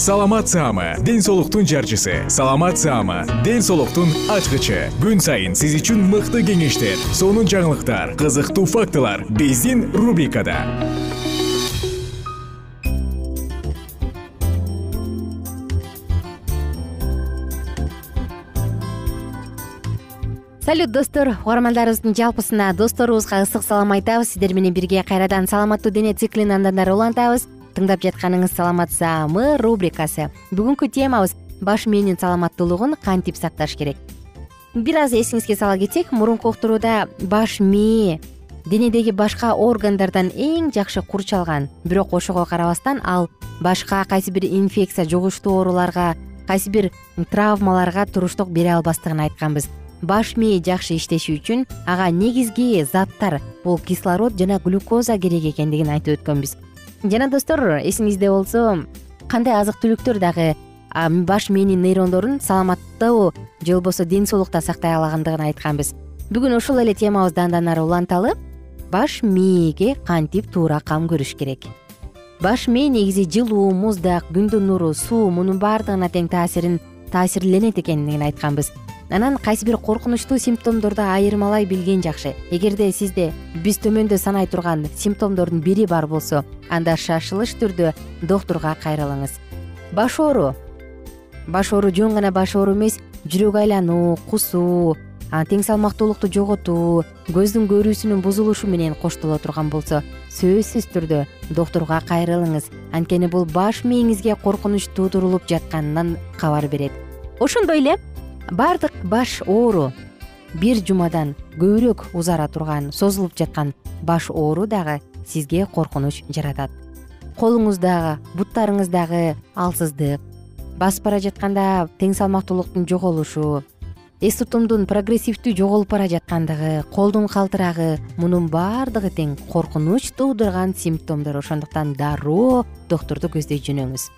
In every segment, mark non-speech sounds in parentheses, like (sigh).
саламат саама ден соолуктун жарчысы. Саламат саама ден соолуктун ачкычы. Күн сайын сиз үчүн мыкты кеңештер сонун жаңылыктар кызыктуу фактылар биздин рубрикада. Салют достор. Угармандарыбыздын жалпысына досторубузга ысык салам айтабыз. Сиздер менен бирге кайрадан саламаттуу дене циклин андан ары улантабыз тыңдап жатканыңыз саламат саамы рубрикасы. Бүгүнкү темабыз баш мээнин саламаттуулугун кантип сакташ керек? Бир аз эсиңизге сала кетсек мурунку уктурууда баш мээ денедеги башка органдардан эң жакшы курчалган бирок ошого карабастан ал башка кайсы бир инфекция жугуштуу ооруларга кайсы бир травмаларга туруштук бере албастыгын айтканбыз. Баш мээ жакшы иштеши үчүн ага негизги заттар бул кислород жана глюкоза керек экендигин айтып өткөнбүз жана достор эсиңизде болсо кандай азык түлүктөр дагы баш мээнин нейрондорун саламаттуу же болбосо ден соолукта сактай алагандыгын айтканбыз. Бүгүн ушул эле темабызды андан ары уланталы. Баш мээге кантип туура кам көрүш керек? Баш мээ негизи жылуу муздак күндүн нуру суу мунун баардыгына тең таасирин таасирленет экендигин айтканбыз анан кайсы бир коркунучтуу симптомдорду айырмалай билген жакшы. Эгерде сизде биз төмөндө санай турган симптомдордун бири бар болсо анда шашылыш түрдө доктурга кайрылыңыз. Баш оору баш оору жөн гана баш оору эмес жүрөк айлануу кусуу тең салмактуулукту жоготуу көздүн көрүүсүнүн бузулушу менен коштоло турган болсо сөзсүз түрдө доктурга кайрылыңыз. Анткени бул баш мээңизге коркунуч туудурулуп жатканынан кабар берет. Ошондой эле баардык баш оору бир жумадан көбүрөөк узара турган созулуп жаткан баш оору дагы сизге коркунуч жаратат. Колуңуздагы буттарыңыздагы алсыздык басып бара жатканда тең салмактуулуктун жоголушу эс тутумдун прогрессивдүү жоголуп бара жаткандыгы колдун калтырагы мунун баардыгы тең коркунуч туудурган симптомдор ошондуктан дароо доктурду көздөй жөнөңүз.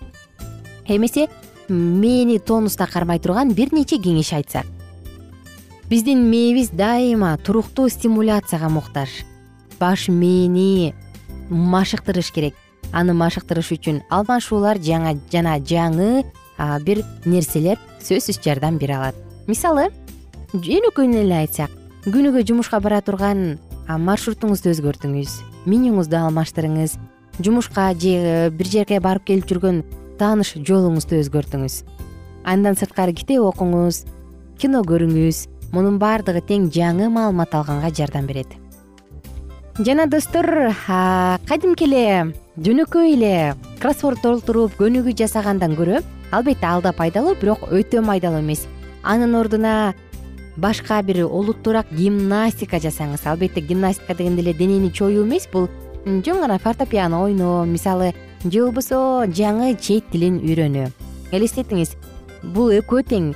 Эмесе мээни тонуста кармай турган бир нече кеңеш айтсак. Биздин мээбиз дайыма туруктуу стимуляцияга муктаж. Баш мээни машыктырыш керек. Аны машыктырыш үчүн алмашуулар жана жаңы бир нерселер сөзсүз жардам бере алат. Мисалы өнөкөйүнөн эле айтсак күнүгө жумушка бара турган маршрутуңузду өзгөртүңүз менюңузду алмаштырыңыз жумушка же бир жерге барып келип жүргөн тааныш жолуңузду өзгөртүңүз. Андан сырткары китеп окуңуз кино көрүңүз мунун баардыгы тең жаңы маалымат алганга жардам берет. Жана достор кадимки эле жөнөкөй эле кроссворд толтуруп көнүгүү жасагандан көрө албетте ал да пайдалуу бирок өтө майдалуу эмес. Анын ордуна башка бир олуттуураак гимнастика жасаңыз. Албетте гимнастика дегенде эле денени чоюу эмес бул жөн гана фортопиано ойноо мисалы же болбосо жаңы чет тилин үйрөнүү элестетиңиз бул экөө тең.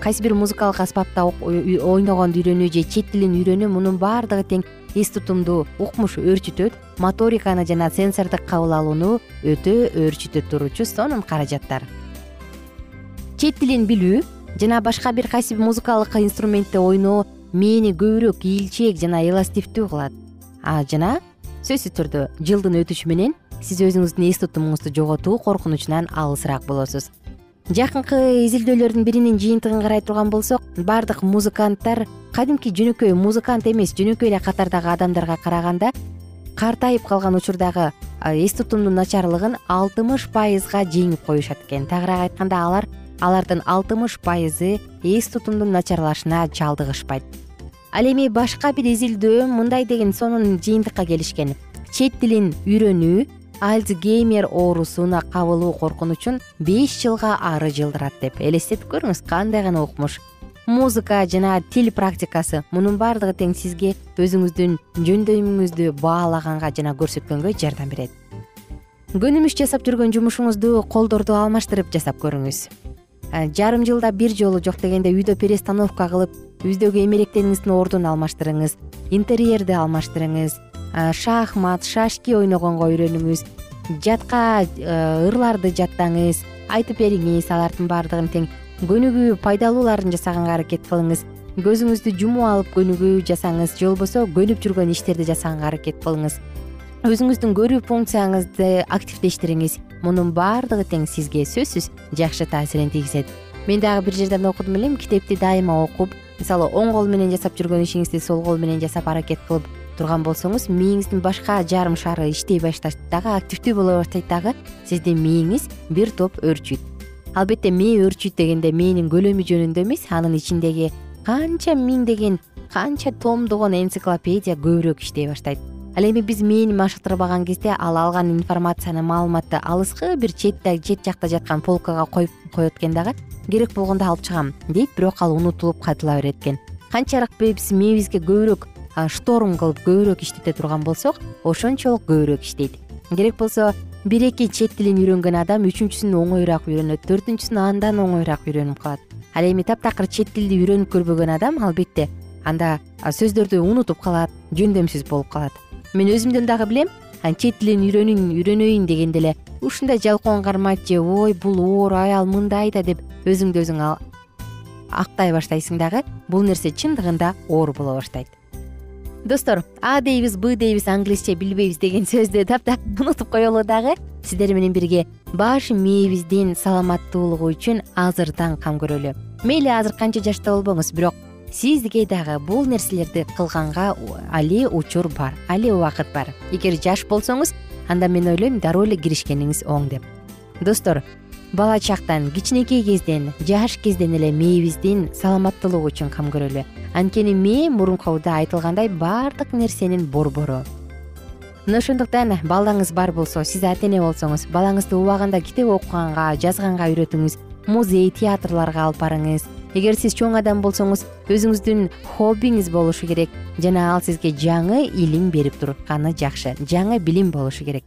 Кайсы бир музыкалык аспапта ойногонду үйрөнүү же чет тилин үйрөнүү мунун баардыгы тең. Эс тутумду укмуш өөрчүтөт моториканы жана сенсордук кабыл алууну өтө өөрчүтө турчу сонун каражаттар. Чет тилин билүү жана башка бир кайсы бир музыкалык инструментте ойноо мээни көбүрөөк ийилчээк жана эластивдүү кылат. Жана сөзсүз түрдө жылдын өтүшү менен сиз өзүңүздүн эс тутумуңузду жоготуу коркунучунан алысыраак болосуз. Жакынкы изилдөөлөрдүн биринин жыйынтыгын карай турган болсок баардык музыканттар кадимки жөнөкөй музыкант эмес жөнөкөй эле катардагы адамдарга караганда картайып калган учурдагы эс тутумдун начарлыгын алтымыш пайызга жеңип коюшат экен. Тагыраак айтканда алар алардын алтымыш пайызы эс тутумдун начарлашына чалдыгышпайт. Ал эми башка бир изилдөө мындай деген сонун жыйынтыкка келишкен. Чет тилин үйрөнүү альцгеймер оорусуна кабылуу коркунучун беш жылга ары жылдырат деп элестетип көрүңүз кандай гана укмуш. Музыка жана тил практикасы мунун баардыгы тең сизге өзүңүздүн жөндөмүңүздү баалаганга жана көрсөткөнгө жардам берет. Көнүмүш жасап жүргөн жумушуңузду колдорду алмаштырып жасап көрүңүз. Жарым жылда бир жолу жок дегенде үйдө перестановка кылып үйдөгү эмеректериңиздин ордун алмаштырыңыз интерьерди алмаштырыңыз шахмат шашки ойногонго үйрөнүңүз. Жатка ырларды жаттаңыз айтып бериңиз алардын баардыгын тең. Көнүгүү пайдалууларын жасаганга аракет кылыңыз. Көзүңүздү жумуп алып көнүгүү жасаңыз же болбосо көнүп жүргөн иштерди жасаганга аракет кылыңыз. Өзүңүздүн көрүү функцияңызды активдештириңиз. Мунун баардыгы тең сизге сөзсүз жакшы таасирин тийгизет. Мен дагы бир жерден окудум элем китепти дайыма окуп мисалы оң кол менен жасап жүргөн ишиңизди сол кол менен жасап аракет кылып турган болсоңуз мээңиздин башка жарым шары иштей баштайт дагы активдүү боло баштайт дагы сиздин мээңиз бир топ өөрчүйт албетте мээ өөрчүйт дегенде мээнин көлөмү жөнүндө эмес анын ичиндеги канча миңдеген канча томдогон энциклопедия көбүрөөк иштей баштайт. Ал эми биз мээни машыктырбаган кезде ал алган информацияны маалыматты алыскы бир четте чет жакта жаткан полкага коюп коет экен дагы керек болгондо алып чыгам дейт бирок ал унутулуп кайтыла берет экен. Канчалык биз мээбизге көбүрөөк шторм кылып көбүрөөк иштете турган болсок ошончолук көбүрөөк иштейт. Керек болсо бир эки чет тилин үйрөнгөн адам үчүнчүсүн оңоюраак үйрөнөт төртүнчүсүн андан оңоюраак үйрөнүп калат. Ал эми таптакыр чет тилди үйрөнүп көрбөгөн адам албетте анда сөздөрдү унутуп калат жөндөмсүз болуп калат. Мен өзүмдөн дагы билем чет тилин үйрөнүн үйрөнөйүн дегенде эле ушундай жалкоон кармайт же ой бул оор аял мындай да деп өзүңдү өзүң актай баштайсың дагы бул нерсе чындыгында оор боло баштайт достор а дейбиз б дейбиз англисче билбейбиз деген сөздү таптак (laughs) унутуп коелу дагы. Сиздер менен бирге баш мээбиздин саламаттуулугу үчүн азырдан кам көрөлү. Мейли азыр канча жашта болбоңуз бирок сизге дагы бул нерселерди кылганга али учур бар али убакыт бар. Эгер жаш болсоңуз анда мен ойлойм дароо эле киришкениңиз оң деп. Достор бала чактан кичинекей кезден жаш кезден эле мээбиздин саламаттуулугу үчүн кам көрөлү. Анткени мээ мурункуда айтылгандай баардык нерсенин борбору. Мына ошондуктан балаңыз бар болсо сиз ата эне болсоңуз балаңызды убагында китеп окуганга жазганга үйрөтүңүз музей театрларга алып барыңыз. Эгер сиз чоң адам болсоңуз өзүңүздүн хоббиңиз болушу керек. Жана ал сизге жаңы илим берип турганы жакшы жаңы билим болушу керек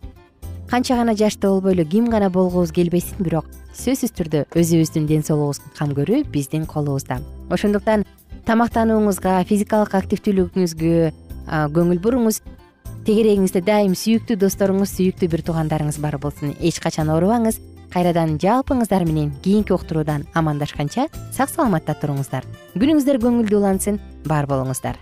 канча гана жашта болбойлу ким гана болгубуз келбесин бирок сөзсүз түрдө өзүбүздүн ден соолугубузду кам көрүү биздин колубузда. Ошондуктан тамактанууңузга физикалык активдүүлүгүңүзгө көңүл буруңуз тегерегиңизде дайым сүйүктүү досторуңуз сүйүктүү бир туугандарыңыз бар болсун. Эч качан оорубаңыз кайрадан жалпыңыздар менен кийинки уктуруудан амандашканча сак саламатта туруңуздар. Күнүңүздөр көңүлдүү улансын бар болуңуздар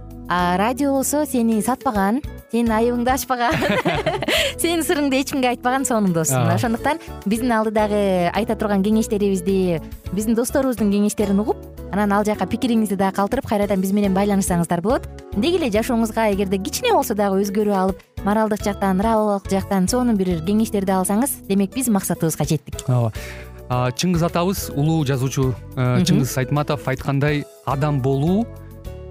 радио болсо сени сатпаган сенин айыбыңды ачпаган. (laughs) Сенин сырыңды эч кимге айтпаган сонун досуң ошондуктан биздин алдыдагы айта турган кеңештерибизди биздин досторубуздун кеңештерин угуп анан ал жака пикириңизди дагы калтырып кайрадан биз менен байланышсаңыздар болот. Деги эле жашооңузга эгерде кичине болсо дагы өзгөрүү алып моралдык жактан нравовик жактан сонун бир кеңештерди алсаңыз демек биз максатыбызга жеттик. Ооба. Чыңгыз атабыз улуу жазуучу э, чыңгыз айтматов айткандай адам болуу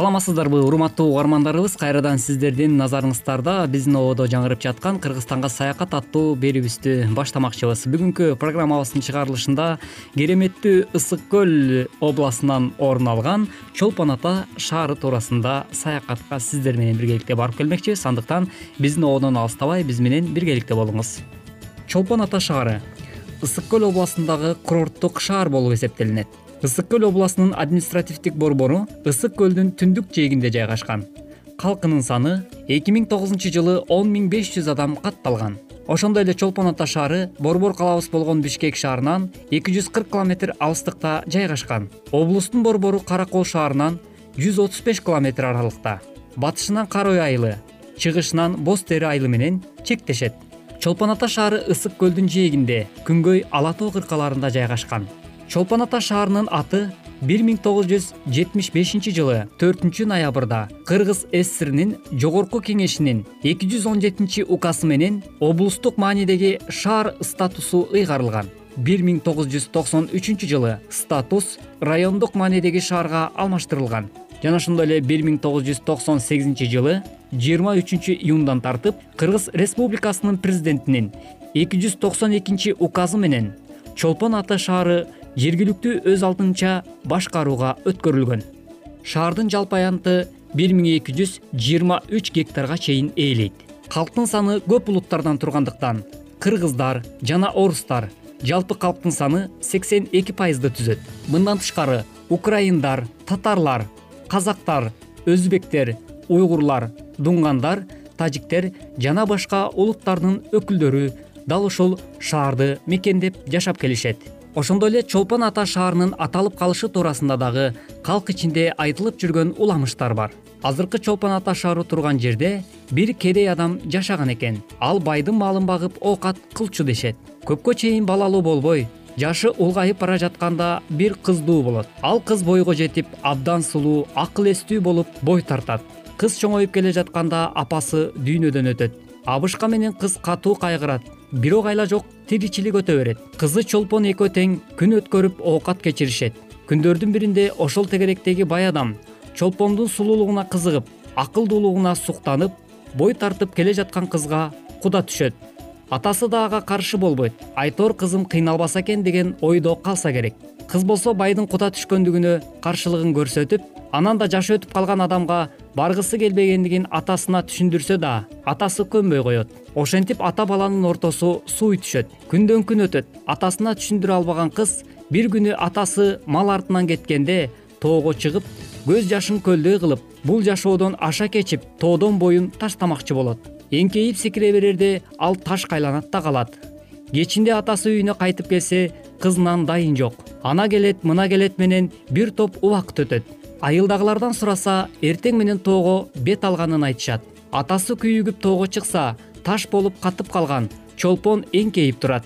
саламатсыздарбы урматтуу угармандарыбыз. Кайрадан сиздердин назарыңыздарда биздин ободо жаңырып жаткан кыргызстанга саякат аттуу берүүбүздү баштамакчыбыз. Бүгүнкү программабыздын чыгарылышында кереметтүү ысык көл областынан орун алган чолпон ата шаары туурасында саякатка сиздер менен биргеликте барып келмекчибиз андыктан биздин ободон алыстабай биз менен биргеликте болуңуз. Чолпон ата шаары ысык көл областындагы курорттук шаар болуп эсептелинет ысык көл областынын административдик борбору ысык көлдүн түндүк жээгинде жайгашкан. Калкынын саны эки миң тогузунчу жылы он миң беш жүз адам катталган. Ошондой эле чолпон ата шаары борбор калаабыз болгон бишкек шаарынан эки жүз кырк километр алыстыкта жайгашкан. Облустун борбору кара кол шаарынан жүз отуз беш километр аралыкта. Батышынан кар ой айылы чыгышынан боз тери айылы менен чектешет. Чолпон ата шаары ысык көлдүн жээгинде күнгөй ала тоо кыркаларында жайгашкан чолпон ата шаарынын аты бир миң тогуз жүз жетимиш бешинчи жылы төртүнчү ноябрда кыргыз ссринин жогорку кеңешинин эки жүз он жетинчи указы менен облустук маанидеги шаар статусу ыйгарылган. бир миң тогуз жүз токсон үчүнчү жылы статус райондук маанидеги шаарга алмаштырылган. Жана ошондой эле бир миң тогуз жүз токсон сегизинчи жылы жыйырма үчүнчү июндан тартып кыргыз республикасынын президентинин эки жүз токсон экинчи указы менен чолпон ата шаары жергиликтүү өз алдынча башкарууга өткөрүлгөн. Шаардын жалпы аянты бир миң эки жүз жыйырма үч гектарга чейин ээлейт. Калктын саны көп улуттардан тургандыктан кыргыздар жана орустар жалпы калктын саны сексен эки пайызды түзөт. Мындан тышкары украиндар татарлар казактар өзбектер уйгурлар дуңгандар тажиктер жана башка улуттардын өкүлдөрү дал ушул шаарды мекендеп жашап келишет ошондой эле чолпон ата шаарынын аталып калышы туурасында дагы калк ичинде айтылып жүргөн уламыштар бар. Азыркы чолпон ата шаары турган жерде бир кедей адам жашаган экен. Ал байдын малын багып оокат кылчу дешет. Көпкө чейин балалуу болбой жашы улгайып бара жатканда бир кыз дуу болот. Ал кыз бойго жетип абдан сулуу акыл эстүү болуп бой тартат. Кыз чоңоюп келе жатканда апасы дүйнөдөн өтөт. Абышка менен кыз катуу кайгырат бирок айла жок тиричилик өтө берет. Кызы чолпон экөө тең күн өткөрүп оокат кечиришет. Күндөрдүн биринде ошол тегеректеги бай адам чолпондун сулуулугуна кызыгып акылдуулугуна суктанып бой тартып келе жаткан кызга куда түшөт? Атасы да ага каршы болбойт. Айтор кызым кыйналбаса экен деген ойдо калса керек. Кыз болсо байдын куда түшкөндүгүнө каршылыгын көрсөтүп анан да жашы өтүп калган адамга баргысы келбегендигин атасына түшүндүрсө да атасы көнбөй коет. Ошентип ата баланын ортосу сууй түшөт. Күндөн күн өтөт. Атасына түшүндүрө албаган кыз бир күнү атасы мал артынан кеткенде тоого чыгып көз жашын көлдөй кылып бул жашоодон аша кечип тоодон боюн таштамакчы болот. Эңкейип секире берерде ал таш кайланат да калат. Кечинде атасы үйүнө кайтып келсе кызынан дайын жок. Ана келет мына келет менен бир топ убакыт өтөт айылдагылардан сураса эртең менен тоого бет алганын айтышат. Атасы күйүгүп тоого чыкса таш болуп катып калган чолпон эңкейип турат.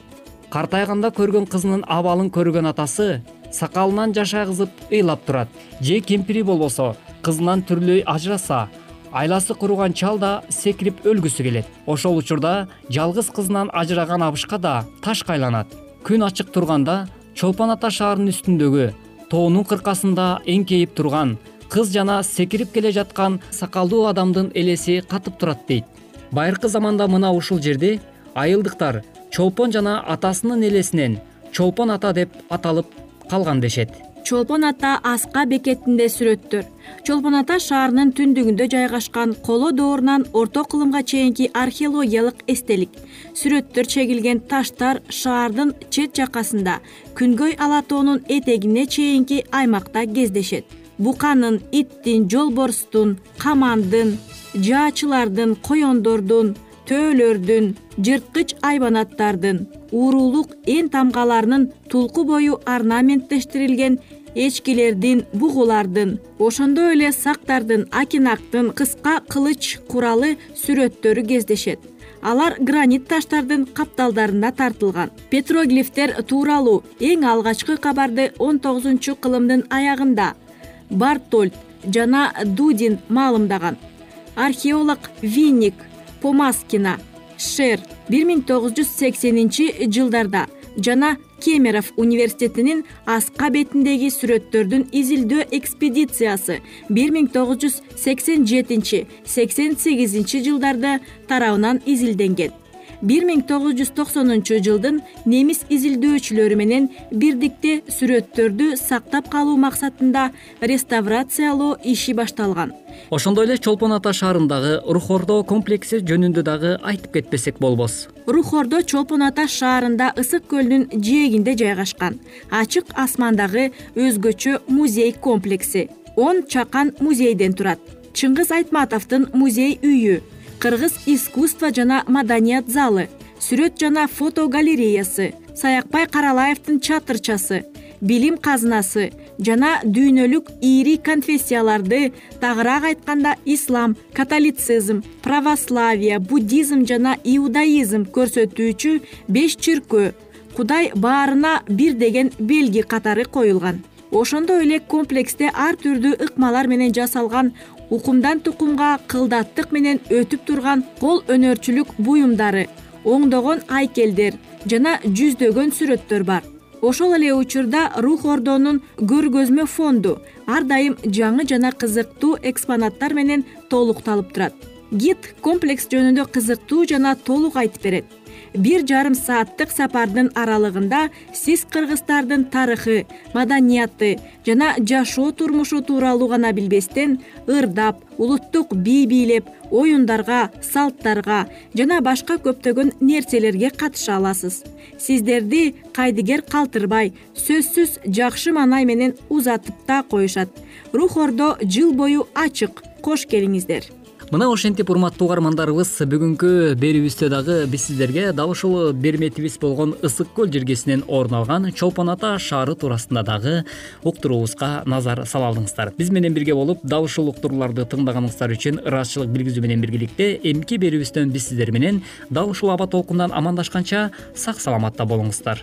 Картайганда көргөн кызынын абалын көргөн атасы сакалынан жаш агызып ыйлап турат. Же кемпири болбосо кызынан түрлөй ажыраса айласы куруган чал да секирип өлгүсү келет. Ошол учурда жалгыз кызынан ажыраган абышка да таш кайланат. Күн ачык турганда чолпон ата шаарынын үстүндөгү тоонун кыркасында эңкейип турган. Кыз жана секирип келе жаткан сакалдуу адамдын элеси катып турат дейт. Байыркы заманда мына ушул жерде айылдыктар чолпон жана атасынын элесинен чолпон ата деп аталып калган дешет чолпон ата аска бекетинде сүрөттөр чолпон ата шаарынын түндүгүндө жайгашкан коло доорунан орто кылымга чейинки археологиялык эстелик сүрөттөр чегилген таштар шаардын чет жакасында күнгөй ала тоонун этегине чейинки аймакта кездешет. Буканын иттин жолборстун камандын жаачылардын коёндордун төөлөрдүн жырткыч айбанаттардын уурулук эн тамгаларынын тулку бою орнаменттештирилген эчкилердин бугулардын ошондой эле сактардын акинактын кыска кылыч куралы сүрөттөрү кездешет. Алар гранит таштардын капталдарына тартылган. Петроглифтер тууралуу эң алгачкы кабарды он тогузунчу кылымдын аягында бартольд жана дудин маалымдаган. Археолог винник помаскина шер бир миң тогуз жүз сексенинчи жылдарда жана кемеров университетинин аска бетиндеги сүрөттөрдүн изилдөө экспедициясы бир миң тогуз жүз сексен жетинчи сексен сегизинчи жылдарда тарабынан изилденген бир миң тогуз жүз токсонунчу жылдын немис изилдөөчүлөрү менен бирдикте сүрөттөрдү сактап калуу максатында реставрациялоо иши башталган. Ошондой эле чолпон ата шаарындагы рух ордо комплекси жөнүндө дагы айтып кетпесек болбос. Рух ордо чолпон ата шаарында ысык көлдүн жээгинде жайгашкан. Ачык асмандагы өзгөчө музей комплекси. Он чакан музейден турат. Чыңгыз айтматовдун музей үйү кыргыз искусство жана маданият залы сүрөт жана фото галереясы саякбай каралаевдин чатырчасы билим казынасы жана дүйнөлүк ири конфессияларды тагыраак айтканда ислам католицизм православие буддизм жана иудаизм көрсөтүүчү беш чиркөө кудай баарына бир деген белги катары коюлган. Ошондой эле комплексте ар түрдүү ыкмалар менен жасалган укумдан тукумга кылдаттык менен өтүп турган кол өнөрчүлүк буюмдары оңдогон айкелдер жана жүздөгөн сүрөттөр бар. Ошол эле учурда рух ордонун көргөзмө фонду ар дайым жаңы жана кызыктуу экспонаттар менен толукталып турат. Гид комплекс жөнүндө кызыктуу жана толук айтып берет бир жарым сааттык сапардын аралыгында сиз кыргыздардын тарыхы маданияты жана жашоо турмушу тууралуу гана билбестен ырдап улуттук бий бийлеп оюндарга салттарга жана башка көптөгөн нерселерге катыша аласыз. Сиздерди кайдыгер калтырбай сөзсүз жакшы маанай менен узатып да коюшат. Рух ордо жыл бою ачык. Кош келиңиздер мына ошентип урматтуу угармандарыбыз бүгүнкү берүүбүздө дагы биз сиздерге дал ушул берметибиз болгон ысык көл жергесинен орун алган чолпон ата шаары туурасында дагы уктуруубузга назар сала алдыңыздар биз менен бирге болуп дал ушул уктурууларды тыңдаганыңыздар үчүн ыраазычылык билгизүү менен биргеликте эмки берүүбүздөн биз сиздер менен дал ушул аба толкундан амандашканча сак саламатта болуңуздар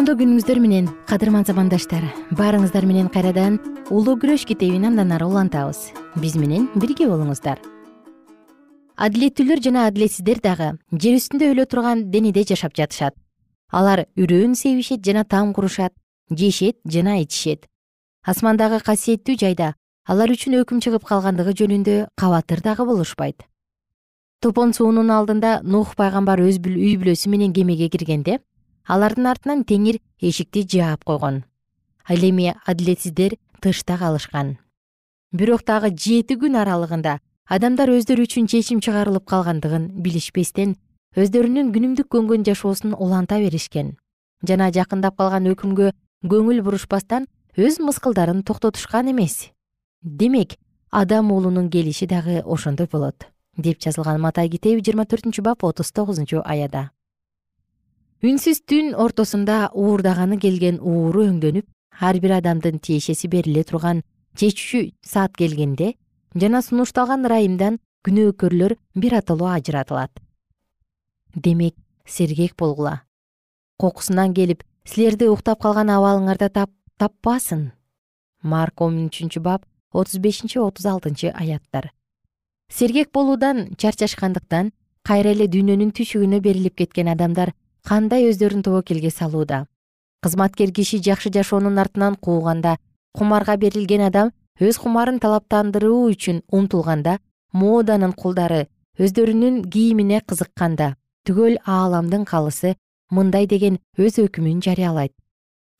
кутмандуу күнүңүздөр менен кадырман замандаштар баарыңыздар менен кайрадан улуу күрөш китебин андан ары улантабыз. Биз менен бирге болуңуздар. Адилеттүүлөр жана адилетсиздер дагы жер үстүндө өлө турган денеде жашап жатышат. Алар үрөөн себишет жана там курушат жешет жана ичишет асмандагы касиеттүү жайда алар үчүн өкүм чыгып калгандыгы жөнүндө кабатыр дагы болушпайт. Топон суунун алдында нух пайгамбар өз үй бүлөсү менен кемеге киргенде алардын артынан теңир эшикти жаап койгон. Ал эми адилетсиздер тышта калышкан. Бирок дагы жети күн аралыгында адамдар өздөрү үчүн чечим чыгарылып калгандыгын билишпестен өздөрүнүн күнүмдүк көнгөн жашоосун уланта беришкен. Жана жакындап калган өкүмгө көңүл бурушпастан өз мыскылдарын токтотушкан эмес. Демек адам уулунун келиши дагы ошондой болот деп жазылган матай китеби жыйырма төртүнчү бап отуз тогузунчу аяда үнсүз түн ортосунда уурдаганы келген ууру өңдөнүп ар бир адамдын тиешеси бериле турган чечүүчү саат келгенде жана сунушталган ырайымдан күнөөкөрлөр биротоло ажыратылат. Демек сергек болгула. Кокусунан келип силерди уктап калган абалыңарда таппасын. Марк он үчүнчү бап отуз бешинчи отуз алтынчы аяттар. Сергек болуудан чарчашкандыктан кайра эле дүйнөнүн түйшүгүнө берилип кеткен адамдар кандай өздөрүн тобокелге салууда? Кызматкер киши жакшы жашоонун артынан кууганда кумарга берилген адам өз кумарын талаптандыруу үчүн умтулганда моданын кулдары өздөрүнүн кийимине кызыкканда түгөл ааламдын калысы мындай деген өз өкүмүн жарыялайт.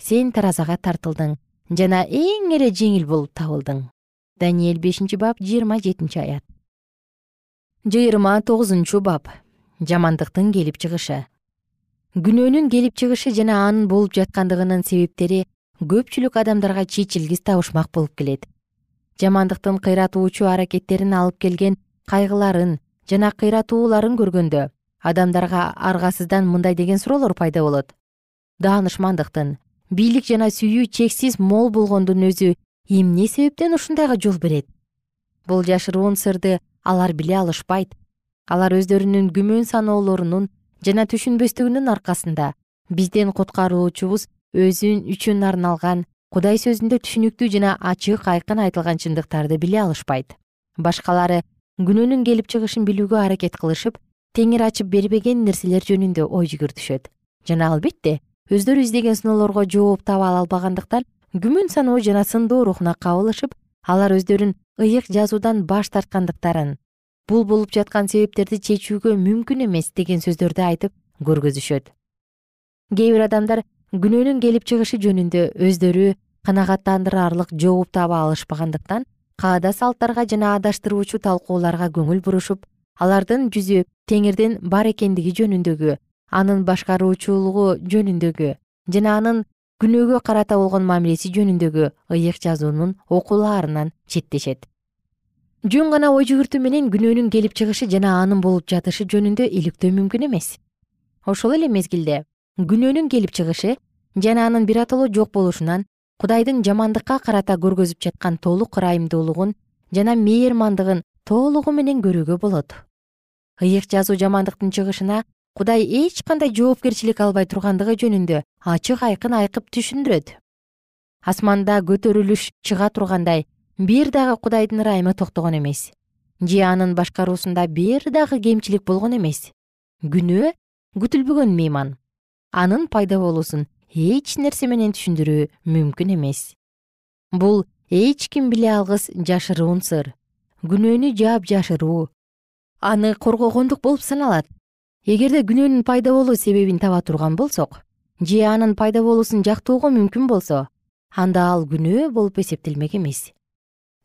Сен таразага тартылдың жана эң эле жеңил болуп табылдың. Даниэль бешинчи бап жыйырма жетинчи аят. Жыйырма тогузунчу бап. Жамандыктын келип чыгышы күнөөнүн келип чыгышы жана анын болуп жаткандыгынын себептери көпчүлүк адамдарга чечилгис табышмак болуп келет. Жамандыктын кыйратуучу аракеттерин алып келген кайгыларын жана кыйратууларын көргөндө адамдарга аргасыздан мындай деген суроолор пайда болот. Даанышмандыктын бийлик жана сүйүү чексиз мол болгондун өзү эмне себептен ушундайга жол берет? Бул жашыруун сырды алар биле алышпайт. Алар өздөрүнүн күмөн саноолорунун жана түшүнбөстүгүнүн аркасында. Бизден куткаруучубуз өзү үчүн арналган кудай сөзүндө түшүнүктүү жана ачык айкын айтылган чындыктарды биле алышпайт. Башкалары күнөөнүн келип чыгышын билүүгө аракет кылышып теңир ачып бербеген нерселер жөнүндө ой жүгүртүшөт. Жана албетте өздөрү издеген сыноолорго жооп таба албагандыктан күмөн саноо жана сындоо рухуна кабылышып алар өздөрүн ыйык жазуудан баш тарткандыктарын бул болуп жаткан себептерди чечүүгө мүмкүн эмес деген сөздөрдү айтып көргөзүшөт. Кээ бир адамдар күнөөнүн келип чыгышы жөнүндө өздөрү канагаттандыраарлык жооп таба алышпагандыктан каада салттарга жана адаштыруучу талкууларга көңүл бурушуп алардын жүзү теңирдин бар экендиги жөнүндөгү анын башкаруучулугу жөнүндөгү жана анын күнөөгө карата болгон мамилеси жөнүндөгү ыйык жазуунун окуулаарынан четтешет жөн гана ой жүгүртүү менен күнөөнүн келип чыгышы жана анын болуп жатышы жөнүндө иликтөө мүмкүн эмес. Ошол эле мезгилде күнөөнүн келип чыгышы жана анын биротоло жок болушунан кудайдын жамандыкка карата көргөзүп жаткан толук ырайымдуулугун жана мээрмандыгын толугу менен көрүүгө болот. Ыйык жазуу жамандыктын чыгышына кудай эч кандай жоопкерчилик албай тургандыгы жөнүндө ачык айкын айкып түшүндүрөт. Асманда көтөрүлүш чыга тургандай бир дагы кудайдын ырайымы токтогон эмес. Же анын башкаруусунда бир дагы кемчилик болгон эмес. Күнөө күтүлбөгөн мейман. Анын пайда болуусун эч нерсе менен түшүндүрүү мүмкүн эмес. Бул эч ким биле алгыс жашыруун сыр. Күнөөнү жаапжашыруу аны коргогондук болуп саналат. Эгерде күнөөнүн пайда болуу себебин таба турган болсок же анын пайда болуусун жактоого мүмкүн болсо анда ал күнөө болуп эсептелмек эмес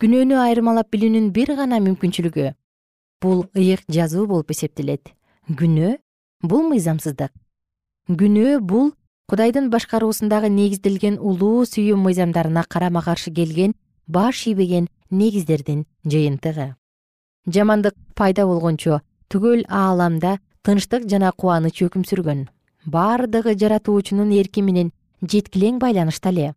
күнөөнү айырмалап билүүнүн бир гана мүмкүнчүлүгү бул ыйык жазуу болуп эсептелет. Күнөө бул мыйзамсыздык. Күнөө бул кудайдын башкаруусундагы негизделген улуу сүйүү мыйзамдарына карама каршы келген баш ийбеген негиздердин жыйынтыгы. Жамандык пайда болгончо түгөл ааламда тынчтык жана кубаныч өкүм сүргөн. Баардыгы жаратуучунун эрки менен жеткилең байланышта эле.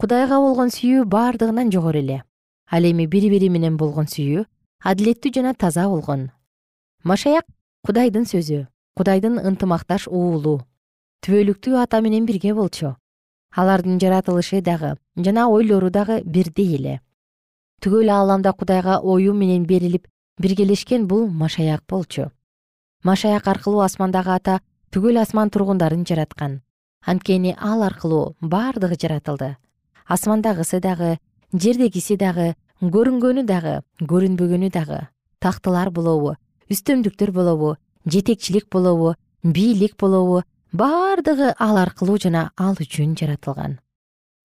Кудайга болгон сүйүү бардыгынан жогору эле ал эми бири бири менен болгон сүйүү адилеттүү жана таза болгон. Машаяк кудайдын сөзү кудайдын ынтымакташ уулу. Түбөлүктүү ата менен бирге болчу. Алардын жаратылышы дагы жана ойлору дагы бирдей эле түгөл ааламда кудайга оюу менен берилип биргелешкен бул машаяк болчу. Машаяк аркылуу асмандагы ата түгөл асман тургундарын жараткан. Анткени ал аркылуу бардыгы жаратылды. Асмандагысы дагы жердегиси дагы көрүнгөнү дагы көрүнбөгөнү дагы тактылар болобу үстөмдүктөр болобу жетекчилик болобу бийлик болобу бардыгы ал аркылуу жана ал үчүн жаратылган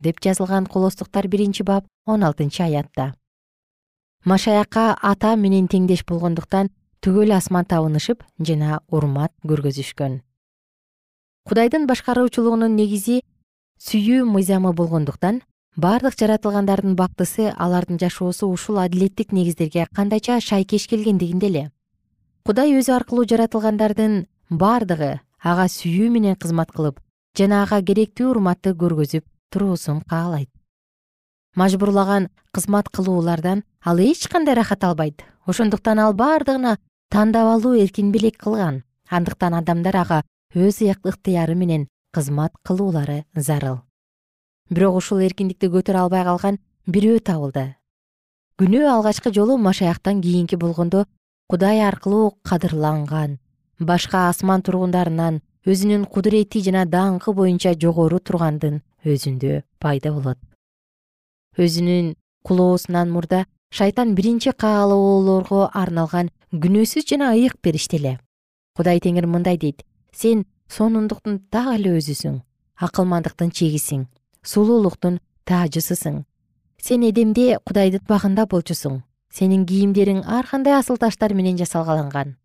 деп жазылган колостуктар биринчи бап он алтынчы аятта. Машаякка ата менен теңдеш болгондуктан түгөл асман табынышып жана урмат көргөзүшкөн. Кудайдын башкаруучулугунун негизи сүйүү мыйзамы болгондуктан бардык жаратылгандардын бактысы алардын жашоосу ушул адилеттик негиздерге кандайча шайкеш келгендигинде эле кудай өзү аркылуу жаратылгандардын бардыгы ага сүйүү менен кызмат кылып жана ага керектүү урматты көргөзүп туруусун каалайт. Мажбурлаган кызмат кылуулардан ал эч кандай рахат албайт. Ошондуктан ал бардыгына тандап алуу эркин белек кылган. Андыктан адамдар ага өз ыктыяры менен кызмат кылуулары зарыл бирок ушул эркиндикти көтөрө албай калган бирөө табылды. Күнөө алгачкы жолу машаяктан кийинки болгондо кудай аркылуу кадырланган. Башка асман тургундарынан өзүнүн кудурети жана даңкы боюнча жогору тургандын өзүндө пайда болот. Өзүнүн кулоосунан мурда шайтан биринчи каалоолорго арналган күнөөсүз жана ыйык периште эле. Кудай теңир мындай дейт. Сен сонундуктун так эле өзүсүң акылмандыктын чегисиң сулуулуктун таажысысың. Сен эдемде кудайдын багында болчусуң. Сенин кийимдериң ар кандай асыл таштар менен жасалгаланган.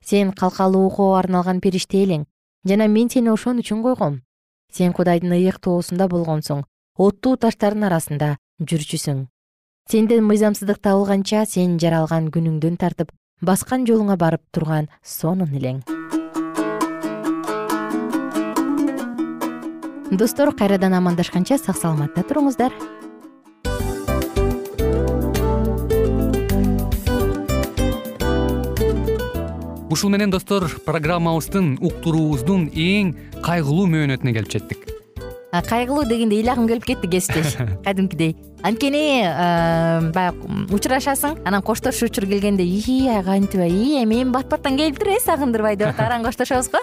Сен калкалоого арналган периште элең жана мен сени ошон үчүн койгом. Сен кудайдын ыйык тоосунда болгонсуң оттуу таштардын арасында жүрчүсүң. Сенден мыйзамсыздык табылганча сен жаралган күнүңдөн тартып баскан жолуңа барып турган сонун элең достор кайрадан амандашканча сак саламатта туруңуздар. Ушул менен достор программабыздын уктуруубуздун эң кайгылуу мөөнөтүнө келип жеттик. Кайгылуу дегенде ыйлагым келип кетти кесиптеш. (laughs) Кадимкидей. Анткени баягы учурашасың анан коштошуу учур келгенде ии кантип ии эми эми бат баттан келиптир э сагындырбай деп (laughs) атып араң коштошобуз го